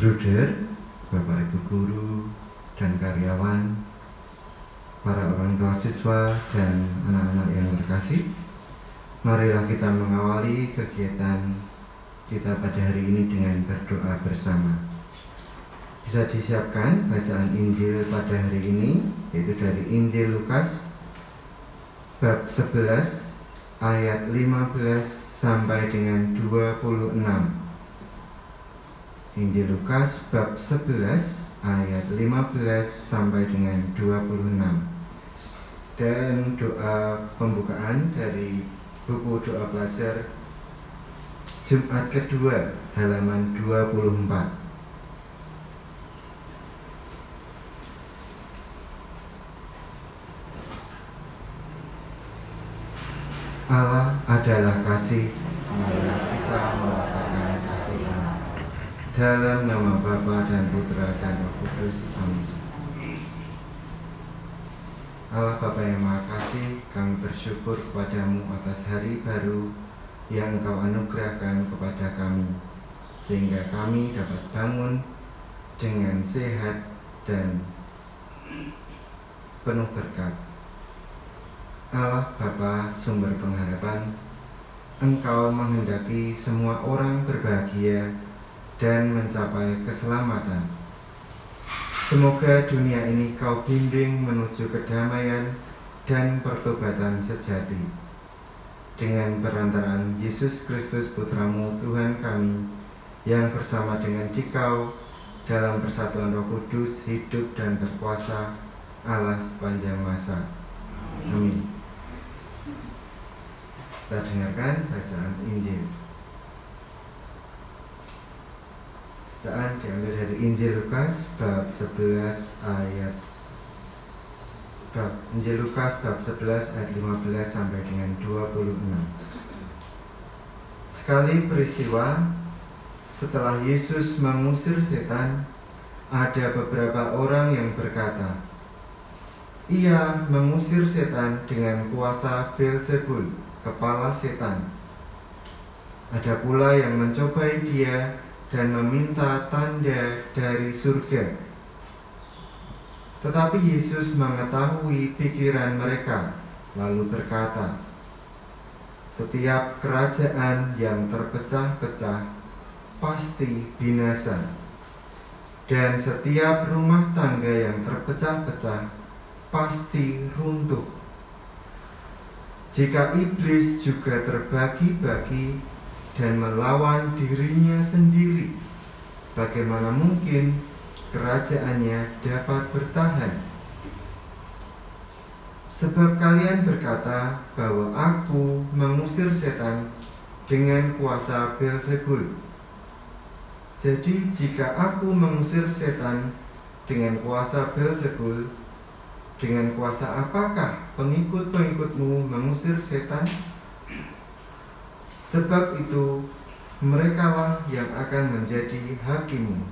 Bruder, Bapak Ibu guru dan karyawan, para orang tua siswa dan anak-anak yang terkasih, marilah kita mengawali kegiatan kita pada hari ini dengan berdoa bersama. Bisa disiapkan bacaan Injil pada hari ini, yaitu dari Injil Lukas bab 11 ayat 15 sampai dengan 26. Injil Lukas bab 11 ayat 15 sampai dengan 26. Dan doa pembukaan dari buku doa pelajar Jumat kedua halaman 24. Allah adalah kasih, marilah kita kasih Dalam nama Bapa dan Putra dan Roh Kudus. Amin. Allah Bapa yang Maha Kasih, kami bersyukur kepadamu atas hari baru yang Engkau anugerahkan kepada kami, sehingga kami dapat bangun dengan sehat dan penuh berkat. Allah Bapa sumber pengharapan, Engkau menghendaki semua orang berbahagia dan mencapai keselamatan. Semoga dunia ini kau bimbing menuju kedamaian dan pertobatan sejati. Dengan perantaraan Yesus Kristus Putramu Tuhan kami, yang bersama dengan dikau dalam persatuan roh kudus hidup dan berkuasa Allah sepanjang masa. Amin. Kita dengarkan bacaan Injil. Bacaan diambil dari Injil Lukas bab 11 ayat bab Injil Lukas bab 11 ayat 15 sampai dengan 26. Sekali peristiwa setelah Yesus mengusir setan, ada beberapa orang yang berkata, "Ia mengusir setan dengan kuasa Beelzebul." kepala setan. Ada pula yang mencobai dia dan meminta tanda dari surga. Tetapi Yesus mengetahui pikiran mereka, lalu berkata, "Setiap kerajaan yang terpecah-pecah pasti binasa, dan setiap rumah tangga yang terpecah-pecah pasti runtuh." Jika iblis juga terbagi-bagi dan melawan dirinya sendiri, bagaimana mungkin kerajaannya dapat bertahan? Sebab kalian berkata bahwa aku mengusir setan dengan kuasa Beelzebul. Jadi jika aku mengusir setan dengan kuasa Beelzebul, dengan kuasa apakah pengikut-pengikutmu mengusir setan? Sebab itu merekalah yang akan menjadi hakimmu.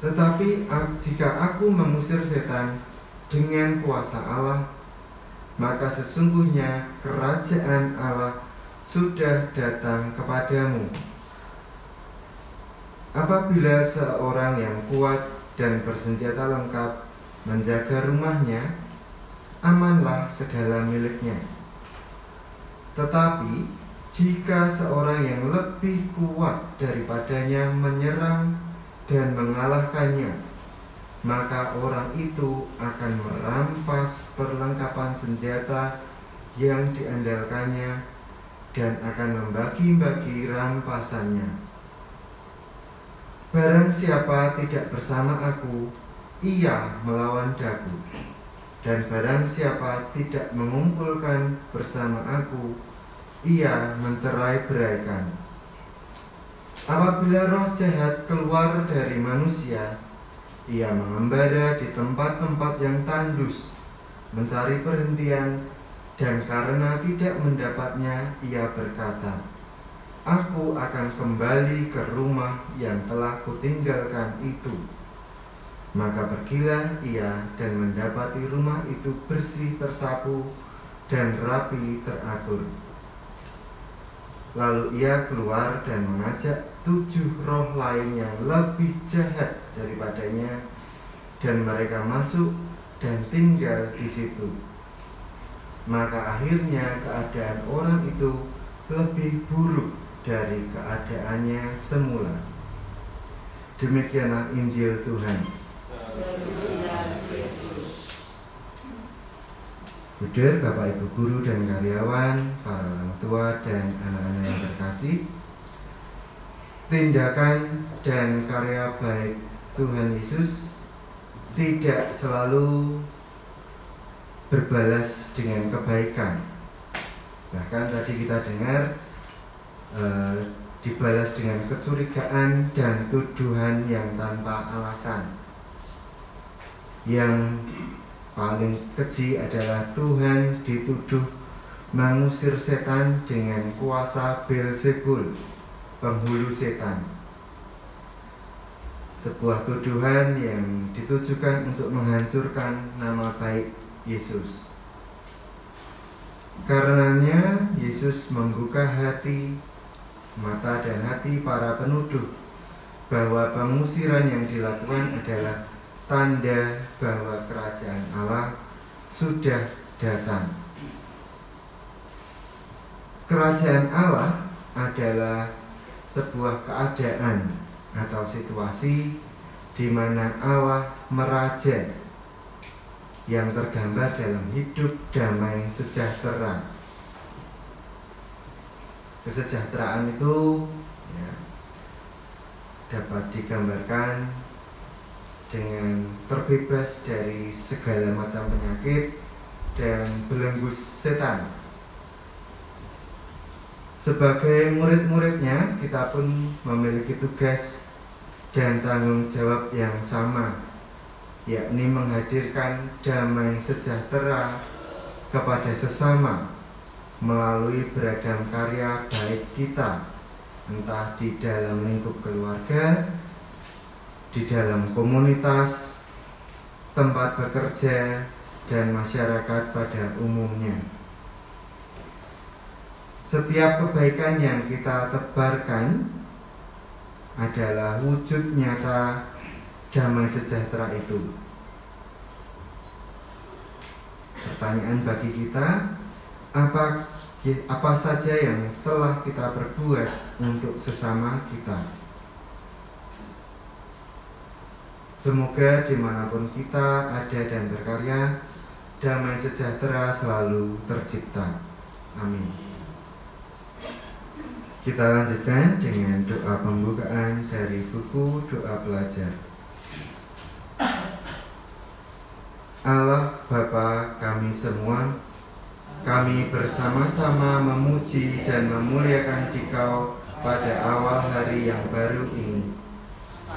Tetapi jika aku mengusir setan dengan kuasa Allah, maka sesungguhnya kerajaan Allah sudah datang kepadamu. Apabila seorang yang kuat dan bersenjata lengkap menjaga rumahnya, amanlah segala miliknya. Tetapi jika seorang yang lebih kuat daripadanya menyerang dan mengalahkannya, maka orang itu akan merampas perlengkapan senjata yang diandalkannya dan akan membagi-bagi rampasannya. Barang siapa tidak bersama aku, ia melawan daku. Dan barang siapa tidak mengumpulkan bersama aku, ia mencerai beraikan. Apabila roh jahat keluar dari manusia, ia mengembara di tempat-tempat yang tandus, mencari perhentian, dan karena tidak mendapatnya, ia berkata, Aku akan kembali ke rumah yang telah kutinggalkan itu maka pergilah ia dan mendapati rumah itu bersih tersapu dan rapi teratur. Lalu ia keluar dan mengajak tujuh roh lain yang lebih jahat daripadanya dan mereka masuk dan tinggal di situ. Maka akhirnya keadaan orang itu lebih buruk dari keadaannya semula. Demikianlah Injil Tuhan. Budir, Bapak Ibu Guru dan karyawan, para orang tua dan anak-anak yang terkasih. Tindakan dan karya baik Tuhan Yesus tidak selalu berbalas dengan kebaikan. Bahkan tadi kita dengar eh, dibalas dengan kecurigaan dan tuduhan yang tanpa alasan. Yang paling keji adalah Tuhan dituduh mengusir setan dengan kuasa Beelzebul, penghulu setan. Sebuah tuduhan yang ditujukan untuk menghancurkan nama baik Yesus. Karenanya Yesus membuka hati, mata dan hati para penuduh bahwa pengusiran yang dilakukan adalah tanda bahwa kerajaan Allah sudah datang. Kerajaan Allah adalah sebuah keadaan atau situasi di mana Allah meraja yang tergambar dalam hidup damai sejahtera. Kesejahteraan itu ya, dapat digambarkan dengan terbebas dari segala macam penyakit dan belenggu setan. Sebagai murid-muridnya, kita pun memiliki tugas dan tanggung jawab yang sama, yakni menghadirkan damai sejahtera kepada sesama melalui beragam karya baik kita, entah di dalam lingkup keluarga, di dalam komunitas, tempat bekerja, dan masyarakat pada umumnya. Setiap kebaikan yang kita tebarkan adalah wujud nyata damai sejahtera itu. Pertanyaan bagi kita, apa apa saja yang telah kita perbuat untuk sesama kita? Semoga di mana pun kita ada dan berkarya, damai sejahtera selalu tercipta. Amin. Kita lanjutkan dengan doa pembukaan dari buku doa pelajar. Allah Bapa kami semua, kami bersama-sama memuji dan memuliakan Dikau pada awal hari yang baru ini.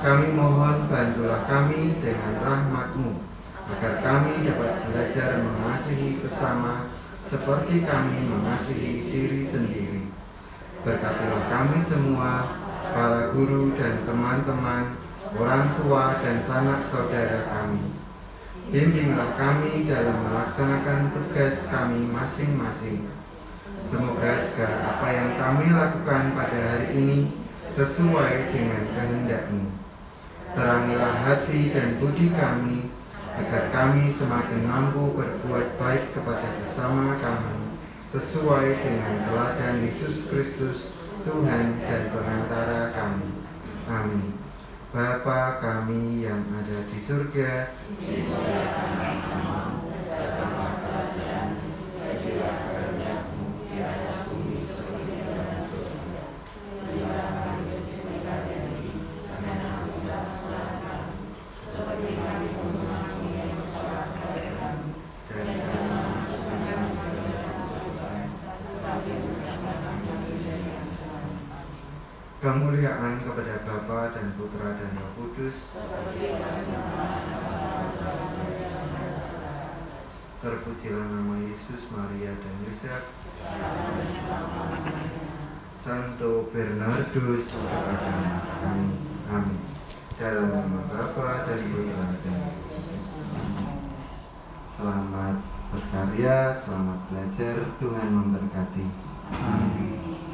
Kami mohon bantulah kami dengan rahmatmu agar kami dapat belajar mengasihi sesama seperti kami mengasihi diri sendiri. Berkatilah kami semua, para guru dan teman-teman, orang tua dan sanak saudara kami. Bimbinglah kami dalam melaksanakan tugas kami masing-masing. Semoga segala apa yang kami lakukan pada hari ini sesuai dengan kehendakmu. Terangilah hati dan budi kami, agar kami semakin mampu berbuat baik kepada sesama kami, sesuai dengan teladan Yesus Kristus, Tuhan dan pengantara kami. Amin. Bapa kami yang ada di surga, kemuliaan kepada Bapa dan Putra dan Roh Kudus. Terpujilah nama Yesus, Maria dan Yusuf. Santo Bernardus, kami. Amin. Dalam nama Bapa dan Putra dan. Selamat berkarya, selamat belajar, Tuhan memberkati. Amin.